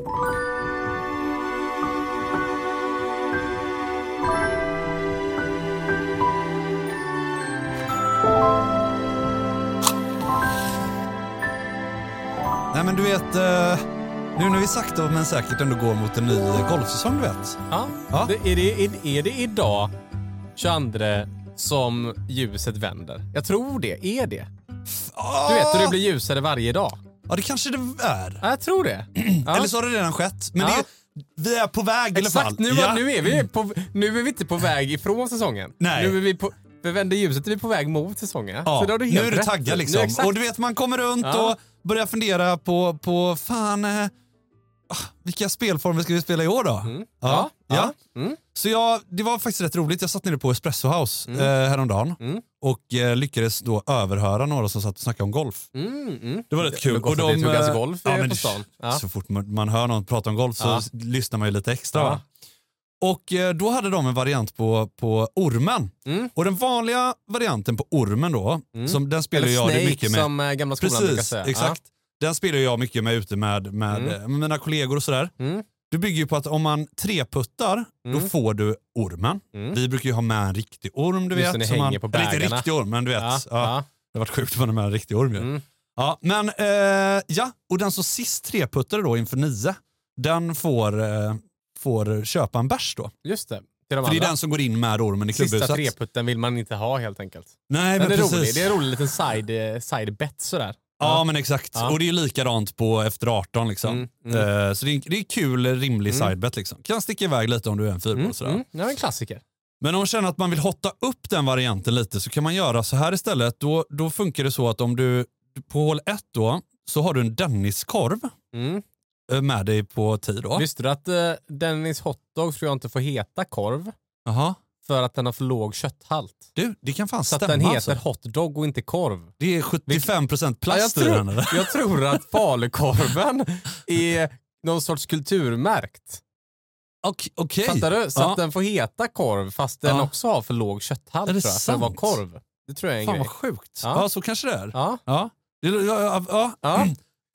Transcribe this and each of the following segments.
Nej men du vet, eh, nu när vi sakta men säkert ändå går mot en ny golfsäsong du vet. Ja. Ja. Det, är, det, är, är det idag, 22, som ljuset vänder? Jag tror det. Är det? Du vet hur det blir ljusare varje dag? Ja det kanske det är. Ja, jag tror det. Ja. Eller så har det redan skett. Men Ja. det, vi är på väg i alla fall. Exakt, nu, Ja. nu, är vi på, nu är vi inte på väg ifrån säsongen. Nej. Nu är vi på, för vänder ljuset är vi på väg mot säsongen. Ja, Så du nu är du taggad liksom. exakt. och du vet man kommer runt Ja. och börjar fundera på, på fan, eh, ah, vilka spelformer ska vi spela i år då? Mm. Ja. Ja, ja. ja. Mm. Så jag, det var faktiskt rätt roligt. Jag satt nere på Espresso House eh, häromdagen Mm. och eh, lyckades då överhöra några som satt och snackade om golf. Mm, mm. Det var rätt kul. Men gott att det tuggas golf ja, eh, på stan. Ja. Så fort man, man hör någon prata om golf så Ja. lyssnar man ju lite extra. Ja. Och eh, då hade de en variant på, på ormen. Mm. Och den vanliga varianten på ormen då, som, den spelar Eller jag Snake mycket med. som eh, gamla skolan brukar Precis, säga. exakt. Den spelar jag mycket med ute med, med, Mm. eh, med mina kollegor och sådär. Du bygger ju på att om man treputtar, då Mm. får du ormen. Mm. Vi brukar ju ha med en riktig orm, du Just vet. det, som man, på eller inte bägarna. riktig orm, men du vet. Ja, Ja, ja. Det har varit sjukt att vara med en riktig orm ju. Mm. Ja, men eh, ja, och den som sist treputtade då inför nio, den får, eh, får köpa en bärs då. Just det. De För det är andra. den som går in med ormen i Sista klubbhuset. treputten vill man inte ha helt enkelt. Nej, Den men är precis. rolig. Det är en rolig liten side, eh, side bet sådär. Ja, men exakt. Ja. Och det är likadant på efter 18 liksom. Mm, mm. Eh, så det är, det är kul, rimlig Mm. sidebet liksom. Kan sticka iväg lite om du är en fyrboll Mm, sådär. mm. Ja, en klassiker. Men om man känner att man vill hotta upp den varianten lite så kan man göra så här istället. Då, då funkar det så att om du på hål 1 då så har du en Denniskorv Mm. eh, med dig på tid då. Visste du att eh, Dennis hotdog tror jag inte får heta korv Jaha. För att den har för låg kötthalt? Du, det kan fan Så att stämma den heter alltså. hotdog och inte korv. Det är 75% Ja, jag, plast i den. tror, jag tror att falukorven är någon sorts kulturmärkt. Okej. okej. Fattar du? Så Ja. att den får heta korv fast den Ja. också har för låg kötthalt Är det tror jag, för att vara sant? korv. Det tror jag är en Fan grej. vad sjukt. Ja. Ja. så kanske det är. Ja. Ja. Ja, ja, ja. Ja.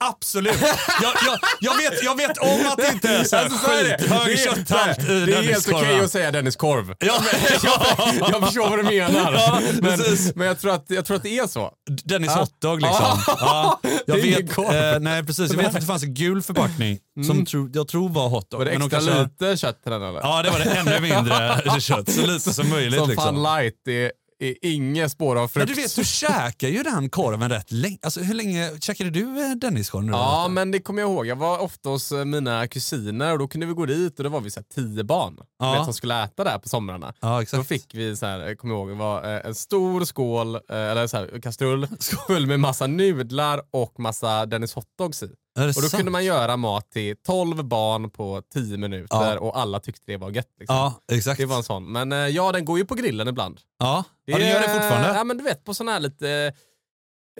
Absolut. Jag, jag, jag, vet, jag vet om att det inte är så här Alltså, så är det. hög Det är- kötthalt i Det är helt okej att säga Dennis korv. Ja, jag, jag förstår vad du menar. Ja, men, men jag tror, att, jag tror att det är så. Dennis Ja. hotdog liksom. Ja, Det jag är vet, korv. eh, nej precis, jag vet att det fanns en gul förpackning som tro, jag tror var hotdog. Var det men de extra kanske- lite kött till den eller? Ja det var det ännu mindre kött, så lite som möjligt. Som liksom. fan light är, är inget spår av Men frukt. du vet, du käkar ju den korven rätt länge. Alltså hur länge käkade du eh, Denniskorv nu? då? Ja, men det kommer jag ihåg. Jag var ofta hos eh, mina kusiner och då kunde vi gå dit och då var vi så här tio barn Ja. vet, som skulle äta där på somrarna. Ja, Då exakt. fick vi, så här, jag kommer ihåg, var eh, en stor skål, eller så här, kastrull full med massa nudlar och massa Dennis hotdogs i. Det Och då sant? kunde man göra mat till 12 barn på 10 minuter Ja. och alla tyckte det var gött. Liksom. Ja, exakt. Det var en sån. Men eh, ja, den går ju på grillen ibland. Ja, ja det gör det fortfarande. Ja, men du vet på sån här lite...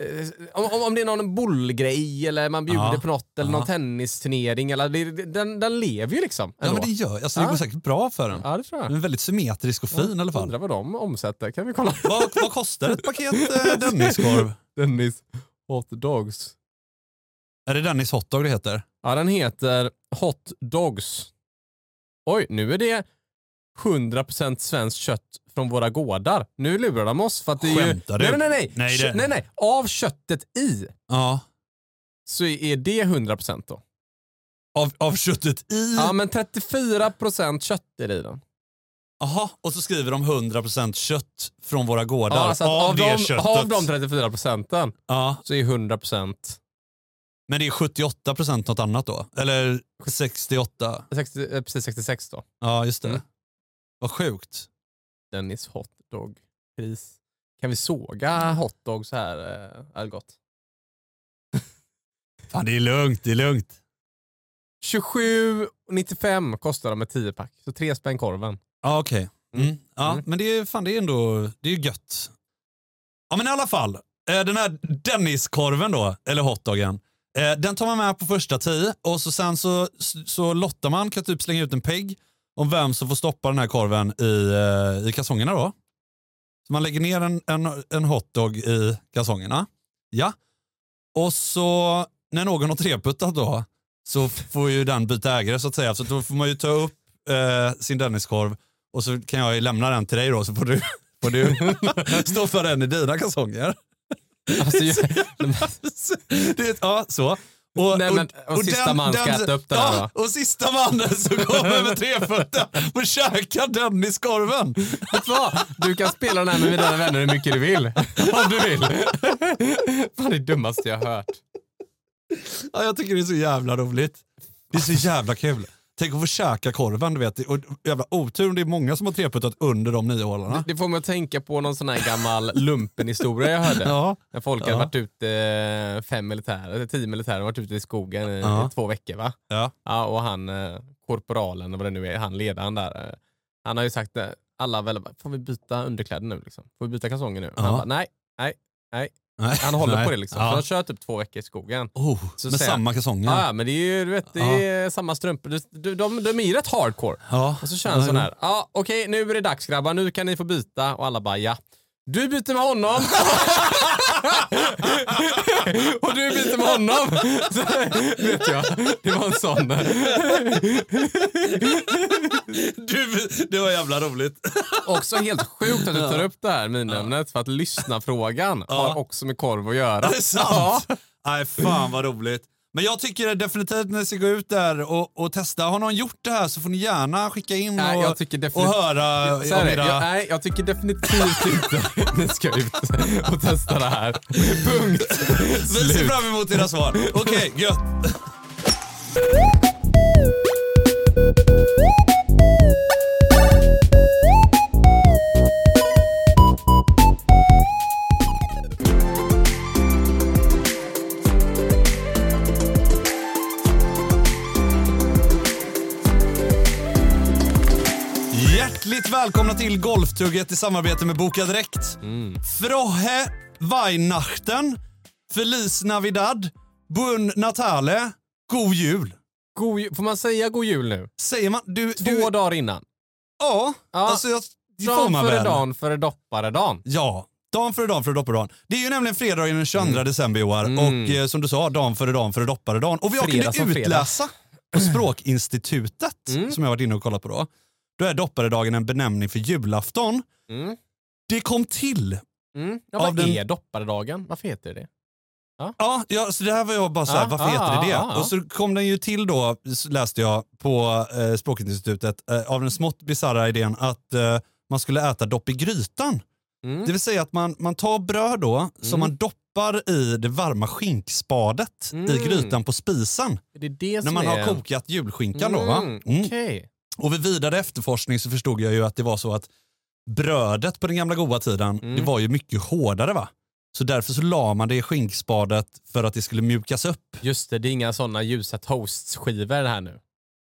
eh, Om, om- om det är någon bollgrej eller man bjuder Ja. på något eller Ja. någon tennisturnering. Eller, det- det- den, den lever ju liksom. Ja, ändå. men det gör alltså, det Ja. går säkert bra för den. Ja, det tror Den jag. är väldigt symmetrisk och fin i alla fall. Undrar vad de omsätter. Kan vi kolla? Vad, vad kostar ett paket eh, Denniskorv? Dennis Hot Dogs. Är det Dennis hotdog det heter? Ja, den heter Hot Dogs. Oj, nu är det 100% svenskt kött från våra gårdar. Nu lurar de oss för att det är ju... Skämtar du? Nej, nej, nej. Nej, Kö- det- nej, nej. Av köttet i Ja. så är det 100% då. Av, av köttet i? Ja, men 34% kött är det i den. Jaha, och så skriver de 100% kött från våra gårdar. Ja, så att av, av, det de, köttet. av de 34 procenten Ja, så är 100% men det är 78% något annat då? Eller 68? 60, eh, precis 66 då. Ja, just det. Mm. Vad sjukt. Dennis hotdog-pris. Kan vi såga hotdog så här eh, Algot? Fan, det är lugnt, det är lugnt. 27,95 kostar de med 10 pack. Så tre spänn korven. Ja, okej. Mm. Mm. Ja, Mm. men det är, fan, det är ändå det är gött. Ja, men i alla fall. eh, Den här Denniskorven då, eller hotdogen. Eh, den tar man med på första tee och så sen så, så lottar man, kan typ slänga ut en pegg om vem som får stoppa den här korven i, eh, i kalsongerna då. Så man lägger ner en, en, en hotdog i kalsongerna. Ja. Och så när någon har treputtat då så får ju den byta ägare så att säga. Så då får man ju ta upp eh, sin Denniskorv och så kan jag ju lämna den till dig då så får du, får du stå för den i dina kalsonger. Alltså, jag, det, ja, så. Och, Nej, men- och sista man ska äta upp den här ja, Och sista mannen som kommer med trefötta och käkar Denniskorven. du kan spela den här med dina vänner hur mycket du vill. Om du vill. Fan det är dummaste jag har hört. Ja, jag tycker det är så jävla roligt. Det är så jävla kul. Tänk att få käka korven, du vet. Och jävla otur om det är många som har treputtat under de nio hålarna. Det får mig att tänka på någon sån här gammal lumpen-historia jag hörde. Ja. När folk Ja. hade varit ute, eh, fem militärer, tio militärer, varit ute i skogen i, Ja. två veckor va? Ja. Ja, och han, eh, korporalen, vad det nu är, han ledaren där, eh, han har ju sagt, alla väl, får vi byta underkläder nu liksom? Får vi byta kalsonger nu? Ja. Han bara, nej, nej, nej. Nej, Han håller nej. på det liksom. Ja. Han kört typ två veckor i skogen. Oh, Så med samma kalsonger. Ja, ja, men det är ju du vet, det är samma strumpor. De, de, de, är ju rätt hardcore. Ja. Och så kör han sån här, ja okej nu är det dags grabbar, nu kan ni få byta. Och alla bara ja. Du byter med honom. och du byter med honom. Så, vet jag, det var en sån. Du, det var jävla roligt. Också helt sjukt att du tar upp det här minämnet för att lyssna-frågan har också med korv att göra. Det är sant. Nej, fan vad roligt. Men jag tycker definitivt när ni ska gå ut där och, och testa. Har någon gjort det här så får ni gärna skicka in Nej, och, och höra Så det. jag, nej, jag tycker definitivt inte ni ska ut och testa det här. Punkt. Vi ser fram emot era svar. Okej, gött. Golftugget i samarbete med Boka Direkt. Frohe Weihnachten, Feliz Navidad, Bun Natale, God Jul. God, ju- får man säga god jul nu? Säger man? Du, Två du, dagar innan. ja, Ja. alltså jag, det får Dagen man före väl. dagen före dopparedagen. Ja, dagen före dagen före dopparedagen. Det är ju nämligen fredagen den 22 december i år Mm. och eh, som du sa, dagen före dagen före dopparedagen. Och vi Fredag kunde som fredag. utläsa på Språkinstitutet, Mm. som jag varit inne och kollat på då, då är dopparedagen en benämning för julafton. Mm. Det kom till Mm. Ja, Av vad den- är dopparedagen? Varför heter det Ja, ja så det här var jag bara såhär, Ja, varför ja, heter det det? ja, ja. Och så kom den ju till då, läste jag på eh, Språkinstitutet, eh, av den smått bisarra idén att eh, man skulle äta dopp i grytan. Mm. Det vill säga att man, man tar bröd då, som man doppar i det varma skinkspadet i Mm. grytan på spisen. Det det När man är... har kokat julskinkan då va? Mm, Mm. Och vid vidare efterforskning så förstod jag ju att det var så att brödet på den gamla goda tiden, Mm. det var ju mycket hårdare va? Så därför så la man det i skinkspadet för att det skulle mjukas upp. Just det, det är inga såna ljusa toastskivor här nu.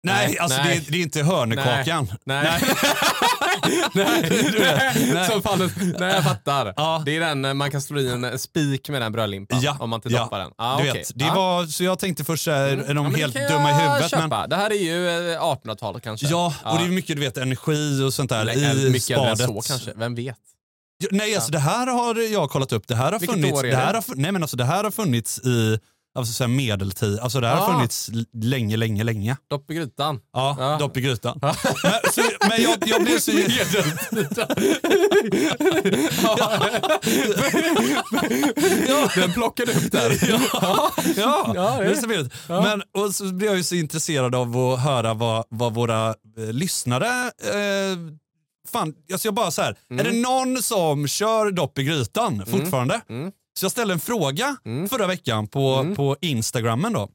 Nej, Nej, alltså nej. Det, är, det är inte hörnekakan. Nej. nej. Vet, nej. Som fallet, nej, jag fattar. Ja. Det är den eh, man kan slå i en eh, spik med den brödlimpan Ja, om man inte ja. doppar den. Ah, Du okej. vet, det Ja. var, så jag tänkte först, så här, är Ja, de det helt dumma i huvudet? Köpa. Men, Det här är ju eh, 1800-talet kanske. ja, och det är mycket du vet, energi och sånt där Eller i mycket spadet. så kanske, vem vet? Ja, Nej, alltså det här har jag kollat upp. Det här har Vilket funnits, är det här det? har, nej, men alltså, det här har funnits i alltså, så här medeltid. Alltså det här har Ah. funnits länge, länge, länge. Dopp i grytan. Ja, Ja. dopp i grytan. Men, så, men jag, jag blev så... Den plockade upp där. ja, ja, Ja, det är så fint. Men, och så blev jag ju så intresserad av att höra vad, vad våra eh, lyssnare... Eh, fan, alltså jag bara så här, är det någon som kör dopp i grytan fortfarande? Mm. Så jag ställde en fråga Mm. förra veckan på, Mm. på Instagrammen då.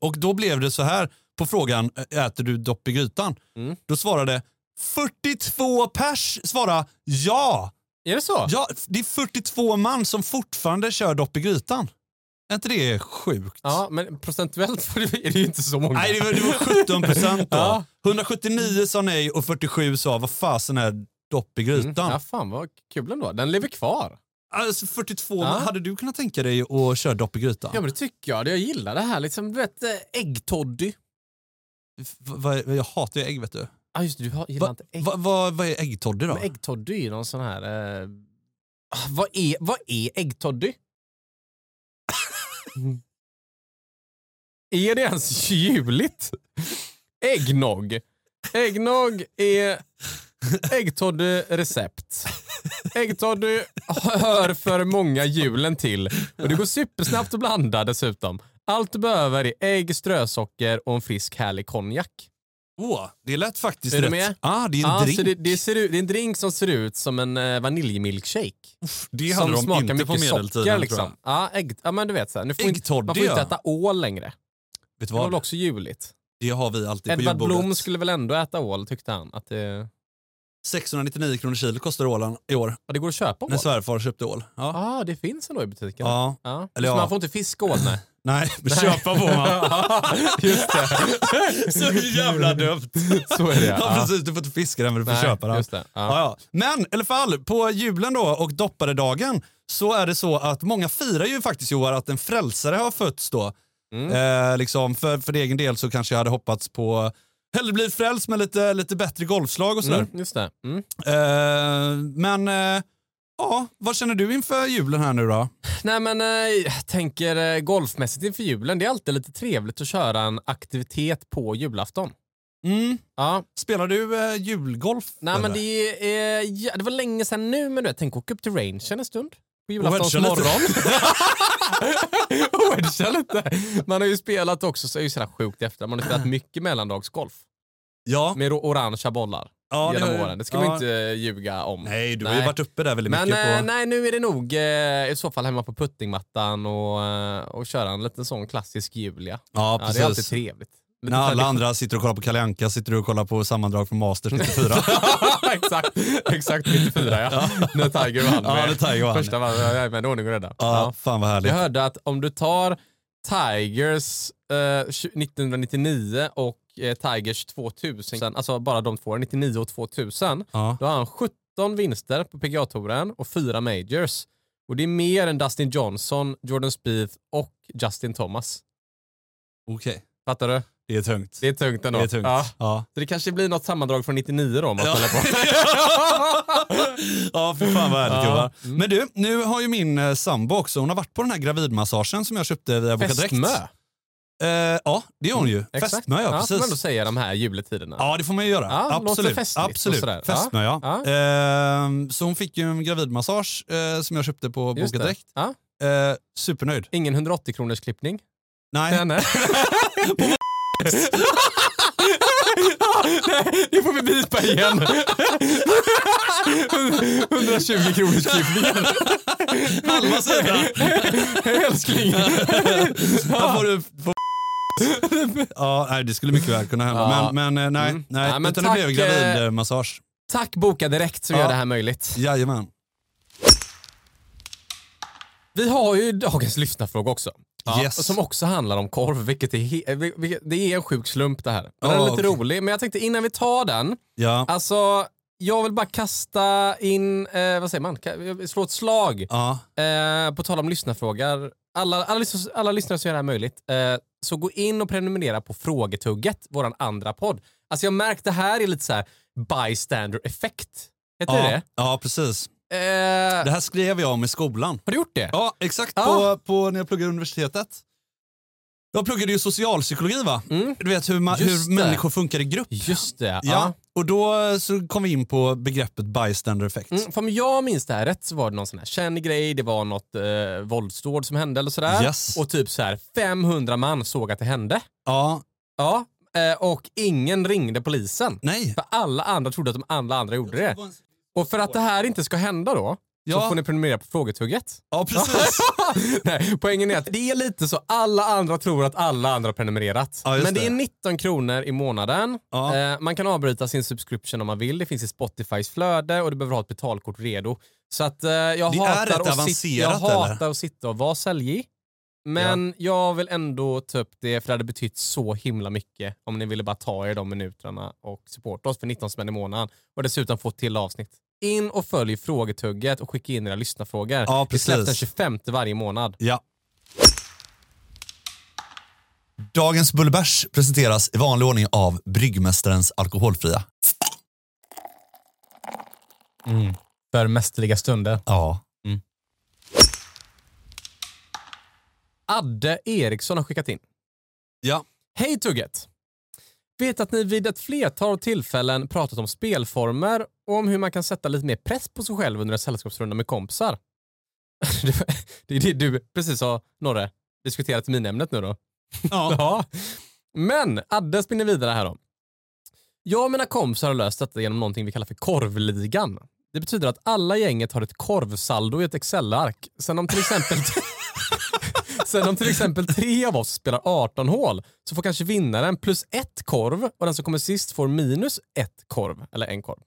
Och då blev det så här på frågan, äter du dopp i grytan? Mm. Då svarade 42 pers svara ja. Är det så? ja. Det är 42 man som fortfarande kör dopp i grytan. Är inte det sjukt? Ja, men procentuellt är det ju inte så många. Nej, det var, det var 17 procent då. Ja. 179 sa nej och 47 sa vad fasen är dopp i Mm. grytan? Ja, fan vad kul ändå. Den lever kvar. Alltså 42, Ja. hade du kunnat tänka dig att köra dopp i grytan? Ja, men det tycker jag. Jag gillar det här. Liksom, du vet, eh, äggtoddy. Jag hatar ju ägg vet du. Ah, just det, du gillar Va, inte ägg. va, va, vad är äggtoddy då? Men äggtoddy är ju någon sån här... Eh... ah, Vad, är, vad är äggtoddy? är det ens juligt? Äggnog. Äggnog är äggtoddy recept. Äggtoddy hör för många julen till och det går supersnabbt att blanda dessutom. Allt du behöver är ägg, strösocker och en frisk härlig konjak. Åh, det lät faktiskt Är du rätt. med? Ah, det är en Ja, drink. det, det, ser ut, det är en drink som ser ut som en eh, vaniljmilkshake. det hade som de smakar inte på mycket medeltiden. socker. tror jag. Liksom. Ja, ägg, ja, men du vet, så här, nu får inte, man får inte äta ål längre. Vet du Det var väl vad? också juligt. Det har vi alltid på Edvard julbordet. Blom skulle väl ändå äta ål tyckte han. Att det, 699 kronor kilo kostar ålen i år. ja, det går att köpa ål. När svärfar köpte ål. Ja. Ah, det finns ändå i butiken. ja. Ja. Eller Så ja. man får inte fiska ål nej. Nej, men köpa får man. Just det. Så jävla dumt. Så är det Ja, ja. precis. Du får inte fiska den men du får Nej, köpa den. Just det. Ja. Ja. Ja, Men i alla fall, på julen då och dopparedagen så är det så att många firar ju faktiskt Joar att en frälsare har fötts då. Mm. Eh, liksom för, för egen del så kanske jag hade hoppats på hellre blivit frälst med lite, lite bättre golfslag och sådär. Mm, just det. Mm. Eh, men eh, ja, vad känner du inför julen här nu då? Nej men eh, jag tänker eh, golfmässigt inför julen, det är alltid lite trevligt att köra en aktivitet på julafton. Mm. Ja, Spelar du eh, julgolf? nej men eller? det, är, ja, det var länge sedan nu men du vet, tänk åka upp till rangen en stund. På Och julaftons hedga lite. morgon. Och lite. Man har ju spelat också, så är det ju sådär sjukt efter. Man har spelat mycket mellandagsgolf Ja. med orangea bollar ja genom har- åren. Det ska ja. man inte eh, ljuga om. Nej, du har ju Nej. varit uppe där väldigt Men mycket. eh, på... nej, nu är det nog eh, i så fall hemma på puttingmattan och, eh, och köra en liten sån klassisk Julia. Ja, Ja, precis. det är alltid trevligt. När alla andra sitter och kollar på Kalle sitter du och kollar på sammandrag från Masters 94. exakt, exakt 94 ja. När Tiger vann. Ja, när Tiger vann. Första ja, med ordning och reda. ja, Ja. fan vad härligt. Jag hörde att om du tar Tigers eh, 1999 och eh, Tigers 2000, alltså bara de två, 99 och 2000, Ja. då har han 17 vinster på PGA-touren och fyra majors. Och det är mer än Dustin Johnson, Jordan Spieth och Justin Thomas. Okej, Fattar du? Det är tungt. Det är tungt ändå. Det är tungt. Ja. Ja. Så det kanske blir något sammandrag från 99 då om man Ja. på. ja, för fan vad härligt Ja. Johan. Men du, nu har ju min eh, sambo också, hon har varit på den här gravidmassagen som jag köpte via Boka Direkt. Fästmö. Eh, ja, det är hon ju. Exakt. Fästmö, ja, ja, får man ändå precis. säga de här juletiderna. Ja, det får man ju göra. Ja, Absolut. Absolut. Fästmö, ja. Ja. Eh, så hon fick ju en gravidmassage eh, som jag köpte på Boka. Direkt. Ja. Eh, supernöjd. Ingen 180 kronors klippning. Nej, Nej. Det får vi bipa igen. 120 kronors klippningen. halva sidan. Älskling. Här får du... Får... ja, nej, det skulle mycket väl kunna hända. Ja. Men, men eh, nej, Mm. nej Ja, men utan tack, det blev gravidmassage. Tack Boka Direkt som Ja. gör det här möjligt. Jajamän. Vi har ju dagens lyssnarfråga också. Yes. Som också handlar om korv, vilket är, vilket, det är en sjuk slump det här. Men den är lite okej. rolig, men jag tänkte innan vi tar den, Ja. alltså jag vill bara kasta in, eh, vad säger man, Ka- slå ett slag. Ja. Eh, på tal om lyssnarfrågor, alla, alla, alla lyssnare som gör det här möjligt, eh, så gå in och prenumerera på Frågetugget, våran andra podd. Alltså jag märkt det här är lite så här bystander effekt. Heter Ja. det ja, precis. Det? Det Eh, här skrev jag om i skolan. har du gjort det? Ja, exakt. Ja. På, på, när jag pluggade universitetet. Jag pluggade ju socialpsykologi va? Mm. Du vet hur, ma- Just hur människor funkar i grupp. Just det. Ja. Ja. Och då eh, så kom vi in på begreppet bystander effect. Mm, för om jag minns det här rätt så var det någon sån här känd grej, det var något eh, våldsdåd som hände eller sådär. Yes. Och typ så här 500 man såg att det hände. Ja, Ja. Eh, och ingen ringde polisen. nej. För alla andra trodde att de alla andra gjorde det. Och för att det här inte ska hända då, så Ja. får ni prenumerera på Frågetugget. Ja, precis. Nej, poängen är att det är lite så alla andra tror att alla andra har prenumererat. Ja, Men det är det. 19 kronor i månaden. Ja. Eh, man kan avbryta sin subscription om man vill. Det finns i Spotifys flöde och du behöver ha ett betalkort redo. Så att eh, jag Det är hatar, att, sit- jag hatar att sitta och vara säljig. Men jag vill ändå ta upp det för det hade betytt så himla mycket om ni ville bara ta er de minuterna och supporta oss för 19 spänn i månaden och dessutom få till avsnitt. In och följ frågetugget och skicka in era lyssnarfrågor. Ja, Vi släpps den precis. 25 varje månad. Ja. Dagens Bullebärs presenteras i vanlig ordning av Bryggmästarens Alkoholfria. För mästerliga stunder. Ja. Adde Eriksson har skickat in. Ja. Hej Tugget! Vet att ni vid ett flertal tillfällen pratat om spelformer och om hur man kan sätta lite mer press på sig själv under en sällskapsrunda med kompisar. det är det du precis sa, Norre, diskuterat minämnet nu då. Ja. Ja. Men Adde spinner vidare här då. Jag och mina kompisar har löst detta genom någonting vi kallar för korvligan. Det betyder att alla gänget har ett korvsaldo i ett Excel-ark. Sen om till exempel Sen om till exempel tre av oss spelar 18 hål så får kanske vinnaren plus ett korv och den som kommer sist får minus ett korv, eller en korv.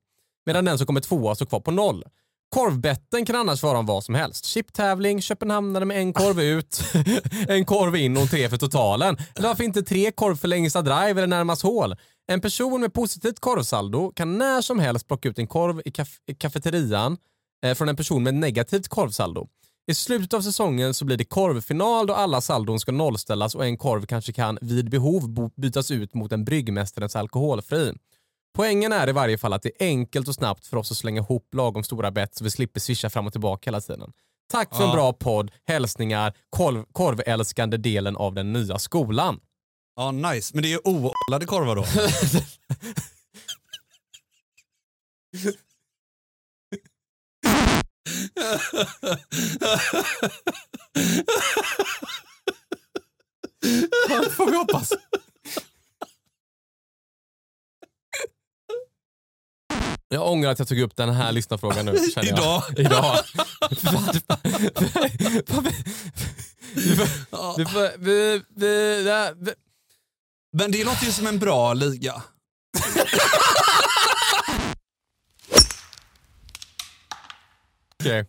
Medan den som kommer tvåa står kvar på noll. Korvbetten kan annars vara om vad som helst. Chiptävling, Köpenhamnare med en korv ut, en korv in och tre för totalen. Eller varför inte tre korv för längsta drive eller närmast hål? En person med positivt korvsaldo kan när som helst plocka ut en korv i, kaf- i kafeterian eh, från en person med negativt korvsaldo. I slutet av säsongen så blir det korvfinal då alla saldon ska nollställas och en korv kanske kan vid behov bytas ut mot en bryggmästarens alkoholfri. Poängen är i varje fall att det är enkelt och snabbt för oss att slänga ihop lagom stora bett så vi slipper swisha fram och tillbaka hela tiden. Tack för en Ja. bra podd. Hälsningar korv, korvälskande delen av den nya skolan. ja, nice. Men det är ju oollade korvar då. får vi hoppas. Jag ångrar att jag tog upp den här lyssnarfrågan nu. känner jag. Idag. Men det låter ju som en bra liga. Okej.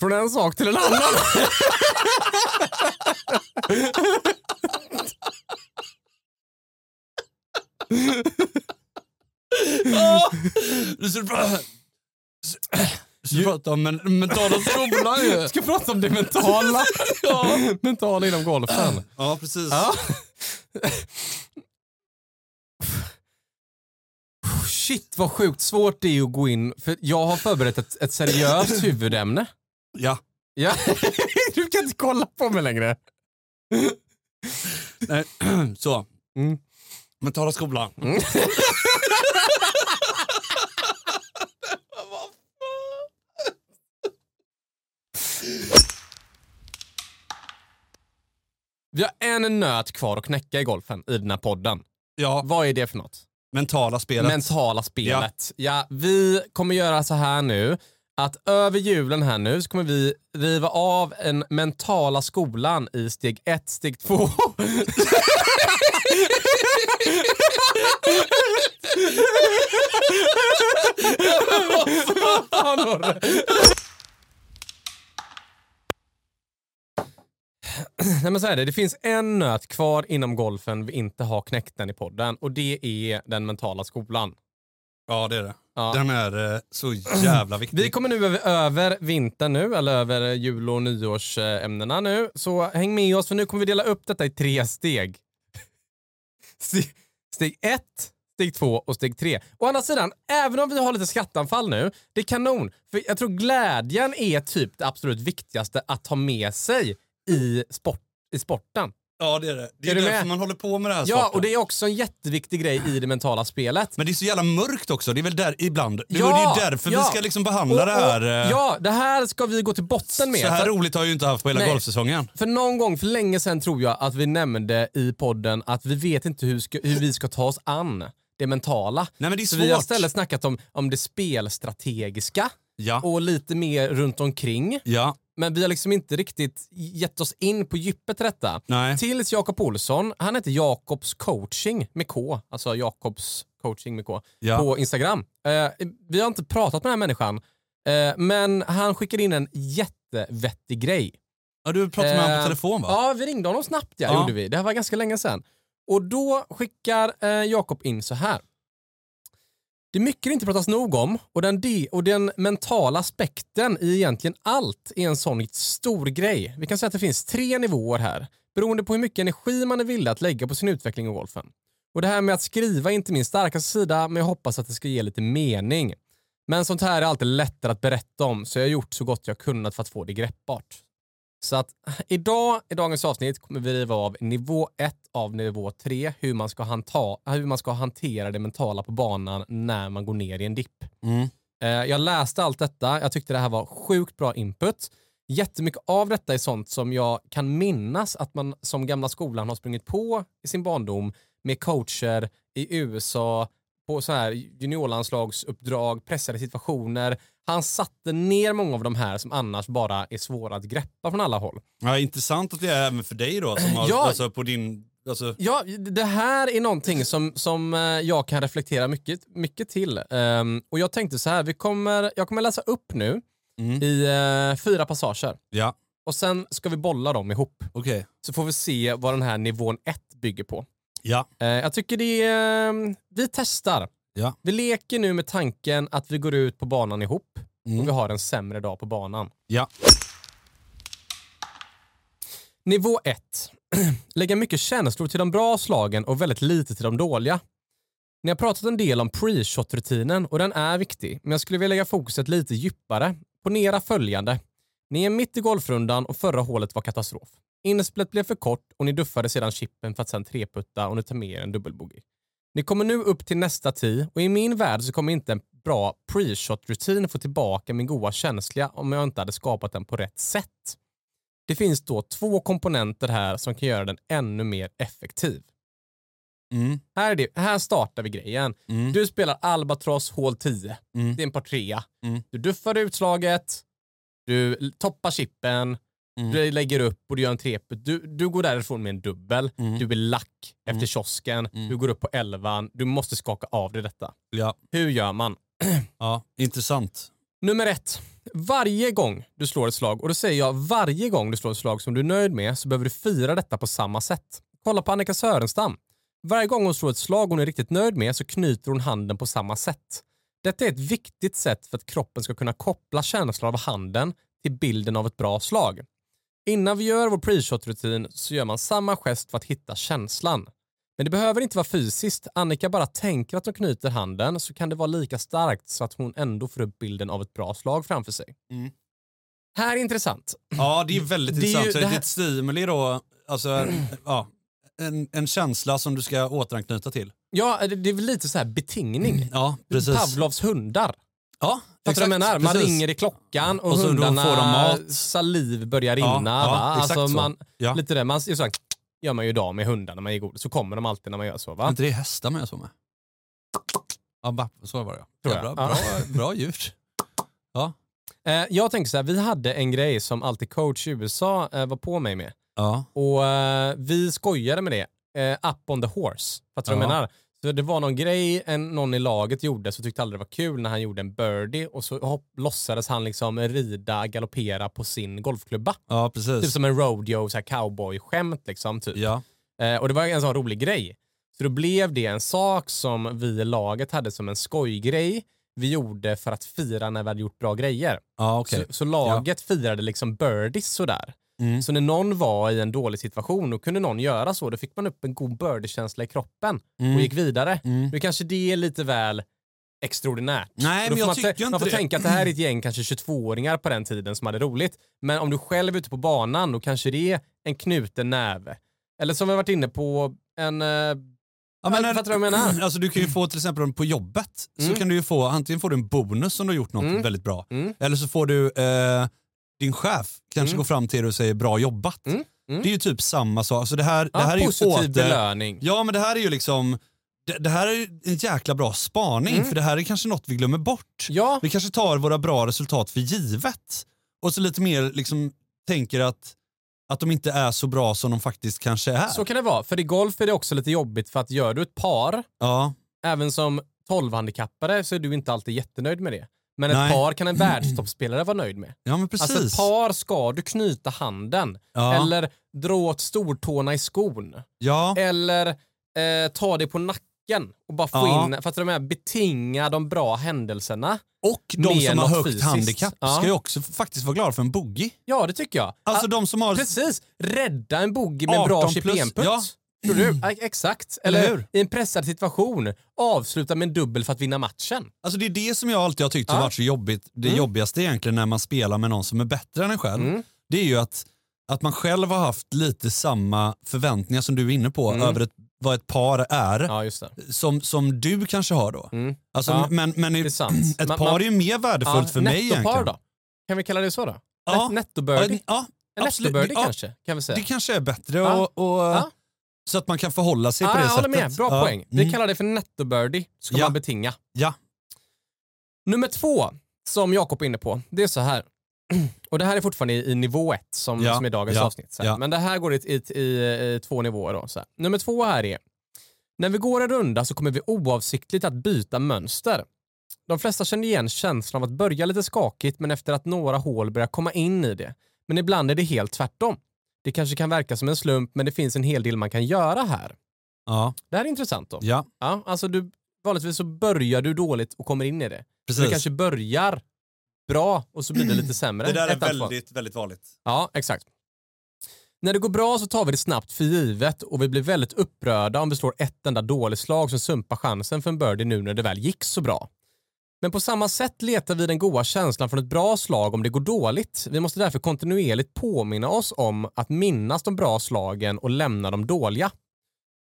Från en sak till en annan. Du prata, du skulle prata om men, mentala skolan ju. Ska prata om det mentala. Ja. mentala inom golfen. Ja, precis. Ja. Shit vad sjukt svårt det är att gå in, för jag har förberett ett, ett seriöst huvudämne. Ja. Ja. Du kan inte kolla på mig längre. Nej. Så. Mm. Mentala skolan. Vi har en nöt kvar att knäcka i golfen i den här podden. Ja, Vad är det för något? Mentala spelet. Mentala spelet. Ja. vi kommer göra så här nu att över julen här nu så kommer vi riva av en mentala skolan i steg ett, steg två. Fan, Norre. Nej, men så är det. det finns en nöt kvar inom golfen vi inte har knäckt den i podden och det är den mentala skolan. Ja, det är det. Ja. Den är eh, så jävla viktig. Vi kommer nu över, över vintern nu, eller över jul och nyårsämnena nu. Så häng med oss för nu kommer vi dela upp detta i tre steg. Steg, steg ett, steg två och steg tre. Å andra sidan, även om vi har lite skrattanfall nu, det är kanon. För jag tror glädjen är typ det absolut viktigaste att ta med sig i, sport, i sporten. Ja, det är det. Det är, Är därför med? man håller på med det här Ja, sporten. och det är också en jätteviktig grej i det mentala spelet. Men det är så jävla mörkt också. Det är väl där ibland. Det Ja, är ju därför ja. vi ska liksom behandla Och- det här. och- eh, Ja, det här ska vi gå till botten med. så här För- roligt har jag ju inte haft på hela Nej. golfsäsongen. För någon gång för länge sedan tror jag att vi nämnde i podden att vi vet inte hur, ska, hur vi ska ta oss an det mentala. Nej men det är Så svårt. vi har istället snackat om, om det spelstrategiska Ja. och lite mer runt omkring. Ja. Men vi har liksom inte riktigt gett oss in på djupet i detta. Nej. Tills Jakob Olsson, han heter Jakobs coaching med K, alltså Jakobs coaching med K, Ja. på Instagram. Eh, vi har inte pratat med den här människan, eh, men han skickade in en jättevettig grej. ja, du pratade med honom Eh, på telefon va? Ja, vi ringde honom snabbt. Ja, Ja. Gjorde vi. Det här var ganska länge sedan. Och då skickar eh, Jakob in så här. Det är mycket det inte pratas nog om och den, de, och den mentala aspekten i egentligen allt är en sån stor grej. Vi kan säga att det finns tre nivåer här beroende på hur mycket energi man är villig att lägga på sin utveckling i golfen. Och det här med att skriva är inte min starkaste sida men jag hoppas att det ska ge lite mening. Men sånt här är alltid lättare att berätta om så jag har gjort så gott jag kunnat för att få det greppbart. Så att idag, i dagens avsnitt, kommer vi riva av nivå 1 av nivå 3, hur man, ska hanta, hur man ska hantera det mentala på banan när man går ner i en dipp. Mm. Eh, Jag läste allt detta, jag tyckte det här var sjukt bra input. Jättemycket av detta är sånt som jag kan minnas att man som gamla skolan har sprungit på i sin barndom med coacher i USA på så här juniorlandslagsuppdrag, pressade situationer. Han satte ner många av de här som annars bara är svåra att greppa från alla håll. Ja, intressant att det är även för dig då, som har, Ja. alltså, på din... Alltså, Ja, det här är någonting som, som eh, jag kan reflektera mycket, mycket till. Ehm, och jag tänkte så här, vi kommer, jag kommer läsa upp nu Mm. i eh, fyra passager. ja, Och sen ska vi bolla dem ihop. okej. Så får vi se vad den här nivån 1 bygger på. Ja, Eh, jag tycker det är... eh, Vi testar. ja. Vi leker nu med tanken att vi går ut på banan ihop Mm. och vi har en sämre dag på banan. Ja. Nivå 1. Lägga mycket känslor till de bra slagen och väldigt lite till de dåliga. Ni har pratat en del om pre-shot-rutinen och den är viktig, men jag skulle vilja lägga fokuset lite djupare. Ponera följande. Ni är mitt i golfrundan och förra hålet var katastrof. Inspelet blev för kort och ni duffade sedan chippen för att sen treputta och ni tar med er en dubbelbogey. Ni kommer nu upp till nästa tee och i min värld så kommer inte en bra pre-shot-rutin få tillbaka min goa känsla om jag inte hade skapat den på rätt sätt. Det finns då två komponenter här som kan göra den ännu mer effektiv. Mm. Här, är det, här startar vi grejen. Mm. Du spelar Albatross hål 10. Mm. Det är en par trea. Mm. Du duffar utslaget, du toppar chippen, Mm. du lägger upp och du gör en treput. Du, du går därifrån med en dubbel. Mm. Du är lack efter Mm. kiosken. Mm. Du går upp på elvan. Du måste skaka av dig detta. Ja. Hur gör man? ja, intressant. Nummer ett. Varje gång du slår ett slag, och då säger jag varje gång du slår ett slag som du är nöjd med, så behöver du fira detta på samma sätt. Kolla på Annika Sörenstam. Varje gång hon slår ett slag hon är riktigt nöjd med så knyter hon handen på samma sätt. Detta är ett viktigt sätt för att kroppen ska kunna koppla känslan av handen till bilden av ett bra slag. Innan vi gör vår pre-shot-rutin så gör man samma gest för att hitta känslan. Men det behöver inte vara fysiskt. Annika bara tänker att hon knyter handen så kan det vara lika starkt så att hon ändå får upp bilden av ett bra slag framför sig. Mm. Här är intressant. Ja, det är väldigt Det är ju intressant. Det är ett stimuli då, alltså, ja, en, en känsla som du ska återanknyta till. Ja, det det är väl lite så här betingning. Ja, precis. Pavlovs hundar. Ja, Fattar du vad jag menar? Man precis. ringer i klockan och, Och så hundarna, får de mat. saliv börjar Ja, rinna. ja, va? exakt Alltså så. man, Ja. Lite det, man, så här, gör man ju idag med hundar när man ger godis. Så kommer de alltid när man gör så. Är Va? inte det hästar man gör så med? Ja, ba- så var det. Tror Ja, jag. bra, Ja. bra, bra ljud. Ja. Eh, jag tänker så här, vi hade en grej som alltid coach i USA eh, var på mig med. Ja. Och eh, vi skojade med det. Eh, up on the horse. Fattar du vad jag Ja. menar? Så det var någon grej en, någon i laget gjorde så tyckte aldrig det var kul när han gjorde en birdie och så hopp, låtsades han liksom rida, galoppera på sin golfklubba. ja, precis. Typ som en rodeo, så här cowboy-skämt liksom. Typ. Ja. Eh, och det var en sån rolig grej. Så då blev det en sak som vi i laget hade som en skojgrej vi gjorde för att fira när vi hade gjort bra grejer. Ja, okej. Så, så laget firade liksom birdies sådär. Mm. Så när någon var i en dålig situation, då kunde någon göra så. Då fick man upp en god birdie-känsla i kroppen Mm. och gick vidare. Mm. Nu kanske det är lite väl extraordinärt. Nej, men jag man, tycker inte man får det. tänka att det här är ett gäng kanske 22-åringar på den tiden som hade roligt. Men om du själv är ute på banan, då kanske det är en knuten näve. Eller som vi har varit inne på, en... Eh, Ja, men, Fattar du vad jag menar? Alltså, du kan ju få till exempel på jobbet, Mm. så kan du ju få, antingen får du en bonus om du har gjort något Mm. väldigt bra, mm, eller så får du eh, din chef kanske Mm. går fram till dig och säger bra jobbat. Mm. Mm. Det är ju typ samma sak. Alltså, det här, ja, det här är ju positiv åter... belöning. Ja, men det här är ju liksom det, det här är ju en jäkla bra spaning, Mm. för det här är kanske något vi glömmer bort. Ja, Vi kanske tar våra bra resultat för givet och så lite mer liksom tänker att, att de inte är så bra som de faktiskt kanske är. så kan det vara. För i golf är det också lite jobbigt för att gör du ett par, Ja, även som 12-handikappare så är du inte alltid jättenöjd med det. Men ett Nej. par kan en världstoppspelare vara nöjd med. ja men precis. Alltså ett par ska du knyta handen. ja. Eller dra åt stortårna i skon. ja. Eller eh, ta det på nacken och bara få Ja. in, för att de här betinga de bra händelserna. Och de som har högt fysiskt. handikapp Ja. ska ju också faktiskt vara glada för en boogie. Ja, det tycker jag. Alltså Ah, de som har... Precis, rädda en bogey med bra 18 chip plus, ja. Tror du? Ja, Exakt. Eller Eller i en pressad situation, avsluta med en dubbel för att vinna matchen. Alltså det är det som jag alltid har tyckt har Ja. varit så jobbigt. Det Mm. jobbigaste egentligen när man spelar med någon som är bättre än en själv. Mm. Det är ju att att man själv har haft lite samma förväntningar som du är inne på Mm. över ett, vad ett par är. Ja, just det. Som, som du kanske har då. Mm. Alltså, Ja, men men Det är sant. ett Man- par man- är ju mer värdefullt för mig egentligen. då? Kan vi kalla det så då? Ja. Net- Nettobirdie? Ja, En Ja, kanske, kan vi säga. Det kanske är bättre Ja. och. Så att man kan förhålla sig Ja, på det jag sättet. håller med, bra ja. poäng. Vi Mm. kallar det för nettobirdie, ska Ja. man betinga. Ja. Nummer två, som Jakob är inne på, det är så här. Och det här är fortfarande i, i nivå ett som, Ja, som är dagens ja, avsnitt. Ja. Men det här går i, i, i, i två nivåer. Då. Nummer två här är, när vi går en runda så kommer vi oavsiktligt att byta mönster. De flesta känner igen känslan av att börja lite skakigt men efter att några hål börjar komma in i det. Men ibland är det helt tvärtom. Det kanske kan verka som en slump men det finns en hel del man kan göra här. Ja, Det här är intressant då. ja, Ja, alltså du, vanligtvis så börjar du dåligt och kommer in i det. precis. Du kanske börjar bra och så blir det lite sämre. det där är väldigt, väldigt vanligt. Ja, exakt. När det går bra så tar vi det snabbt för givet och vi blir väldigt upprörda om vi slår ett enda dåligt slag som sumpar chansen för en birdie nu när det väl gick så bra. Men på samma sätt letar vi den goda känslan från ett bra slag om det går dåligt. Vi måste därför kontinuerligt påminna oss om att minnas de bra slagen och lämna de dåliga.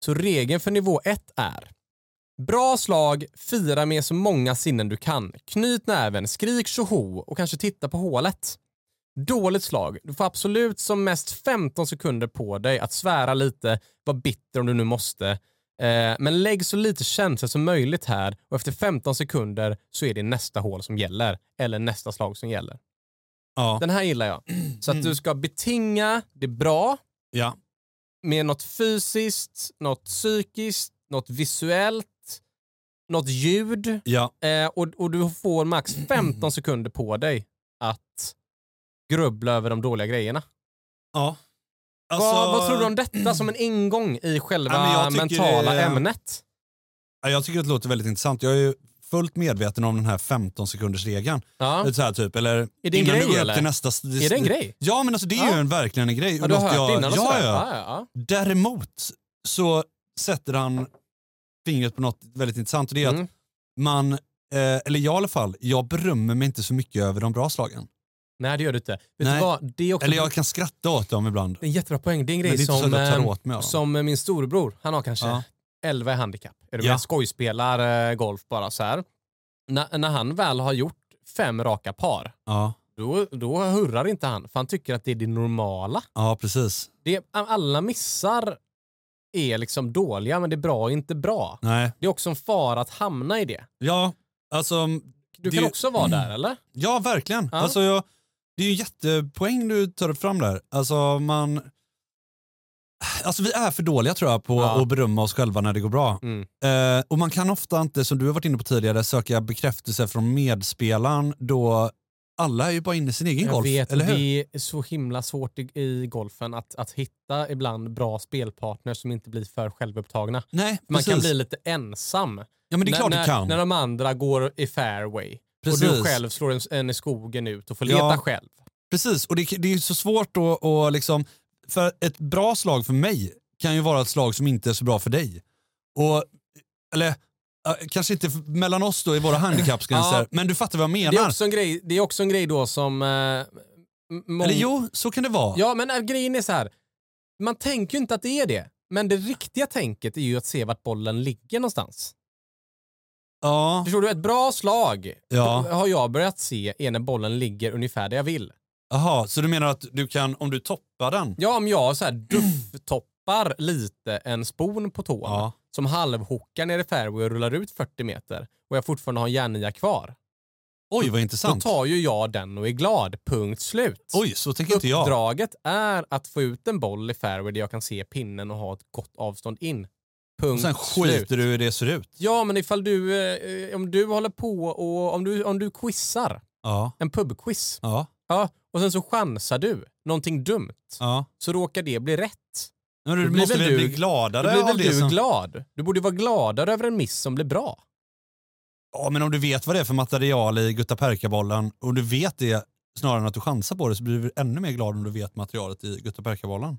Så regeln för nivå 1 är Bra slag, fira med så många sinnen du kan. Knyt näven, skrik tjoho och kanske titta på hålet. Dåligt slag. Du får absolut som mest 15 sekunder på dig att svära lite, vara bitter om du nu måste. Eh, men lägg så lite känsla som möjligt här och efter 15 sekunder så är det nästa hål som gäller. Eller nästa slag som gäller. Ja, Den här gillar jag. Så att du ska betinga det bra ja, med något fysiskt, något psykiskt, något visuellt, något ljud. ja. Eh, och, och du får max 15 sekunder på dig att grubbla över de dåliga grejerna. ja. Vad, vad tror du om detta som en ingång i själva Ja, mentala det ämnet? Ja, Jag tycker att det låter väldigt intressant. Jag är ju fullt medveten om den här 15 sekunders regeln. Ja. Så här, typ, eller Är det en grej, du eller? till nästa... Är det en grej? Ja, men alltså, det är ju en, verkligen en grej. Du har Något hört jag, det innan ja, ja. Däremot så sätter han fingret på något väldigt intressant och det är. Mm. att man, eh, eller jag i alla fall, jag berömmer mig inte så mycket över de bra slagen. Nej, det gör du inte. Vet Nej. du vad? Det är också Eller jag kan skratta åt dem ibland. det är en jättebra poäng. Det är en det grej är som, eh, åt mig som min storebror, han har kanske Ja. 11 i handikapp. Är du Ja. med? Skojspelar eh, golf bara så här. När, när han väl har gjort fem raka par, Ja, då, då hurrar inte han, för han tycker att det är det normala. ja precis. Det, alla missar är liksom dåliga, men det är bra och inte bra. Nej. Det är också en fara att hamna i det. Ja, alltså... Du Det- kan också vara där, eller? Ja, verkligen. Ja. Alltså, jag, det är ju en jättepoäng du tar fram där. Alltså, man... Alltså vi är för dåliga tror jag på Ja. att berömma oss själva när det går bra. Mm. Eh, och man kan ofta inte, som du har varit inne på tidigare, söka bekräftelse från medspelaren då alla är ju bara inne i sin egen Jag golf. vet, eller hur? det är så himla svårt i, i golfen att, att hitta ibland bra spelpartners som inte blir för självupptagna. Nej, Man precis. kan bli lite ensam. Ja men det är klart när, du kan. När de andra går i fairway och Precis. du själv slår en, en i skogen ut och får leta Ja. själv. Precis, och det, det är ju så svårt att och liksom, för ett bra slag för mig kan ju vara ett slag som inte är så bra för dig. Och, eller eh, kanske inte mellan oss då i våra handikappsgränser, Ja. men du fattar vad jag Det är, menar. också en grej, det är också en grej då som... Eh, Eller jo, så kan det vara. Ja, men äh, grejen är så här. Man tänker ju inte att det är det. Men det riktiga tänket är ju att se vart bollen ligger någonstans. Ja, Förstår du? Ett bra slag Ja. har jag börjat se är när bollen ligger ungefär där jag vill. Jaha, så du menar att du kan, om du toppar den, Ja, om jag så här duff-toppar lite en spon på tån Ja. som halvhookar ner i fairway och rullar ut 40 meter och jag fortfarande har en järnia kvar. oj vad Då intressant. tar ju jag den och är glad. Punkt slut. Oj, så tänker inte jag. Uppdraget är att få ut en boll i fairway där jag kan se pinnen och ha ett gott avstånd in. Och Punkt sen slut. skiter du i hur det ser ut. Ja, men ifall du, eh, om du håller på och om du, om du quizar, Ja, en pubquiz, ja, ja, och sen så chansar du någonting dumt, ja. så råkar det bli rätt. Men du blir måste väl du- bli gladare blir av väl det du som... glad? Du borde vara gladare över en miss som blir bra. Ja, men om du vet vad det är för material i guttaperkabollen och du vet det snarare än att du chansar på det så blir du ännu mer glad om du vet materialet i guttaperkabollen.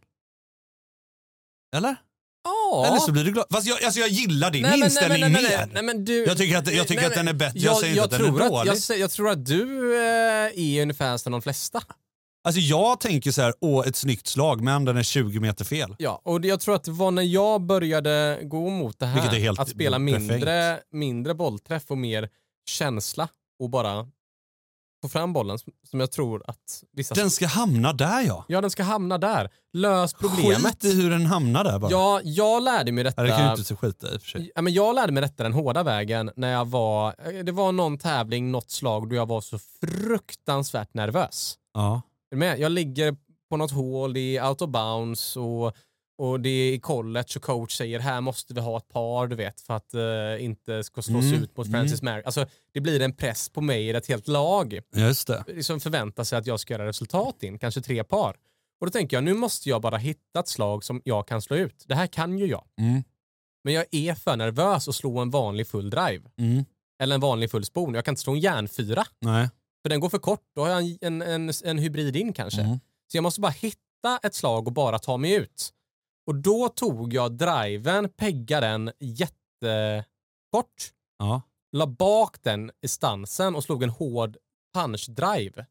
Eller? Ja. Eller så blir du glad. Fast jag, alltså jag gillar din Nej, men- inställning nej, nej, mer. nej, men du, Jag tycker att- jag tycker att den är bättre. Jag säger inte att den är tror dålig. jag, jag tror att du eh, är ungefär som de flesta. Alltså jag tänker så här, åh ett snyggt slag men den är 20 meter fel. Ja, och jag tror att det var när jag började gå mot det här, att spela perfekt. mindre, mindre bollträff och mer känsla och bara få fram bollen som- jag tror att vissa... Den ska hamna där ja. Ja, den ska hamna där. Lös problemet. Skit i hur den hamnar där bara. Ja, jag lärde mig detta. Ja, det kan ju inte så skita i och för sig. Ja, men jag lärde mig detta den hårda vägen när jag var, eh, det var någon tävling, något slag då jag var så fruktansvärt nervös. Ja. Är du med? Jag ligger på något hål, är out of bounds och, och det är i college och coach säger här måste vi ha ett par du vet för att eh, inte ska slås Mm, ut mot Francis Mary. Alltså det blir en press på mig i ett helt lag Just det. som förväntar sig att jag ska göra resultat in, kanske tre par. Och då tänker jag nu måste jag bara hitta ett slag som jag kan slå ut. Det här kan ju jag. Mm. Men jag är för nervös att slå en vanlig full drive. Mm. Eller en vanlig full spon. Jag kan inte slå en järnfyra. Nej. För den går för kort. Då har jag en, en, en, en hybrid in kanske. Mm. Så jag måste bara hitta ett slag och bara ta mig ut. Och då tog jag driven, peggade den jättekort, Ja. la bak den i stansen och slog en hård punch-drive.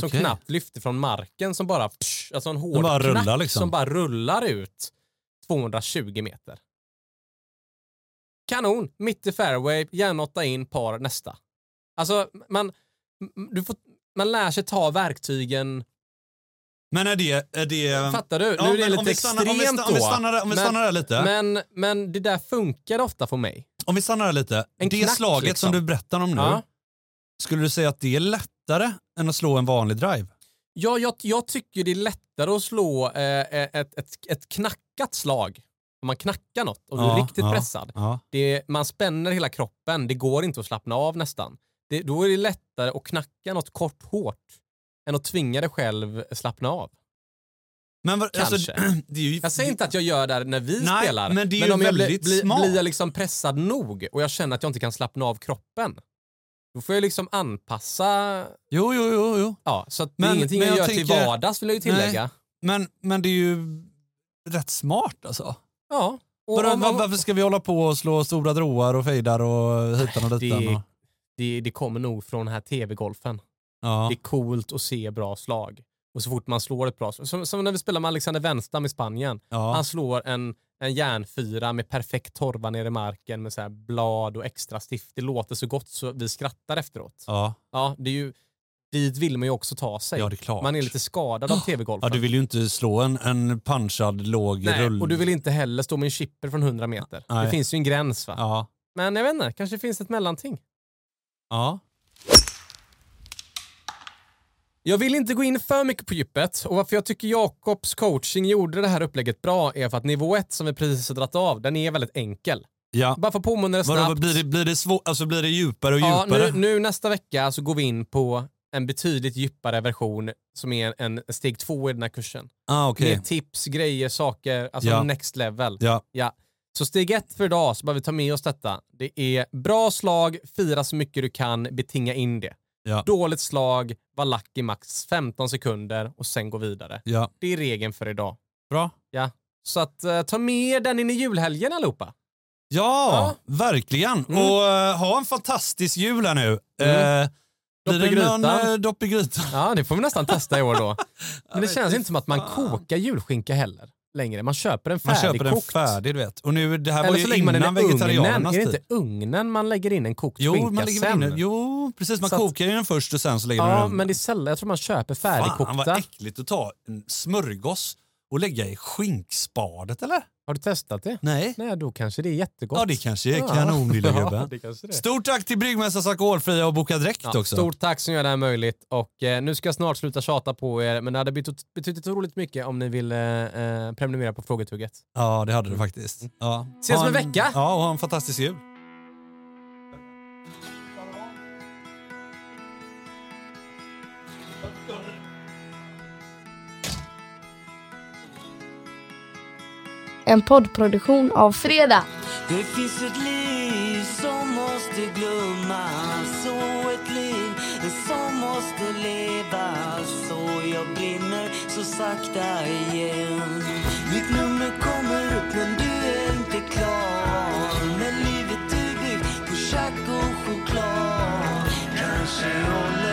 Som Okej. knappt lyfte från marken, som bara, psh, alltså en hård bara knack rullar liksom. som bara rullar ut 220 meter. Kanon, mitt i fairway, järnåtta in, par nästa. Alltså, man, du får, man lär sig ta verktygen Men är det... Är det Fattar du? Ja, nu är det lite om vi stannar- om vi extremt stannar- om vi då. stannar där- om vi men, stannar där lite. Men, men det där funkar ofta för mig. Om vi stannar där lite. En det knack, slaget liksom. som du berättar om nu, Ja. skulle du säga att det är lättare än att slå en vanlig drive? Ja, jag, jag tycker det är lättare att slå eh, ett, ett, ett knackat slag. Om man knackar något och du är Ja, riktigt ja, pressad. Ja. Det, man spänner hela kroppen, det går inte att slappna av nästan. Det, då är det lättare att knacka något kort hårt än att tvinga dig själv slappna av. Men vad- alltså, Kanske. det är ju, Jag säger inte att jag gör det när vi Nej, spelar, men det är ju om jag blir, väldigt blir, jag liksom pressad nog och jag känner att jag inte kan slappna av kroppen, då får jag liksom anpassa, Jo, jo, jo. jo. ja, så att det Men- är ingenting men jag, jag gör till tänker- vardags vill jag ju tillägga. Men, men det är ju rätt smart alltså. Ja. Och Var, om- var, varför ska vi hålla på och slå stora droar och fejdar och hitan och ditan? Det- Och, det, det kommer nog från den här tv-golfen. Ja. Det är coolt att se bra slag. Och så fort man slår ett bra slag, som, som när vi spelar med Alexander Wenstam i Spanien. Ja. Han slår en, en järnfyra med perfekt torva ner i marken med så blad och extra stift. Det låter så gott så vi skrattar efteråt. Ja. Ja, det är ju, dit vill man ju också ta sig. ja, det är klart. Man är lite skadad av tv-golfen. Ja, du vill ju inte slå en, en punchad låg Nej, rull... och du vill inte heller stå med en chipper från 100 meter. Nej. Det finns ju en gräns va? Ja. Men jag vet inte, kanske finns ett mellanting. Ja. Jag vill inte gå in för mycket på djupet och varför jag tycker Jakobs coaching gjorde det här upplägget bra är för att nivå 1 som vi precis har dragit av, den är väldigt enkel. ja. Bara för att påminna Vadå, snabbt. blir, det, blir, det svår, alltså blir det djupare och ja, djupare? nu, nu nästa vecka så går vi in på en betydligt djupare version som är en steg två i den här kursen. ah, okej. Med tips, grejer, saker, alltså Ja. next level. Ja. Ja. Så steg ett för idag så behöver vi ta med oss detta. Det är bra slag, fira så mycket du kan, betinga in det. Ja. Dåligt slag, var lack i max 15 sekunder och sen gå vidare. ja. Det är regeln för idag. Bra. Ja. Så att eh, ta med den in i julhelgen allihopa. Ja, verkligen. Mm. Och eh, ha en fantastisk jul här nu. Mm. Eh, Dopp i blir det någon grytan. eh, dopp i grytan? Ja, det får vi nästan testa i år då. Men det känns inte som att man kokar julskinka heller längre. Man köper en Man färdigkokt. köper den färdig, du vet. Och nu, det här var Eller ju man den innan vegetarianernas Är det inte ugnen man lägger in en kokt Jo, skinka man lägger sen? in. Jo, precis. Man Så kokar ju den först och sen så lägger man den Ja, men det är sällan. Jag tror man köper Fan vad färdigkokta. äckligt att ta en smörgås och lägga i skinkspadet eller? Har du testat det? Nej. Nej, då kanske det är jättegott. Ja, det kanske är kanon lilla Ja, gubben. är. Stort tack till Bryggmästarens Alkoholfria och Boka Direkt Ja, också. stort tack som gör det här möjligt. Och eh, nu ska jag snart sluta tjata på er, men det hade betytt, betytt otroligt mycket om ni ville eh, prenumerera på Frågetugget. Ja, det hade det faktiskt. Ja. Ses om en vecka. Ja, och ha en fantastisk jul. En poddproduktion av Fredag. Det finns ett liv som måste glömmas och ett liv som måste levas. Och jag brinner så sakta igen. Mitt nummer kommer upp men du är inte klar. Men livet är byggt på tjack och choklad. Kanske håller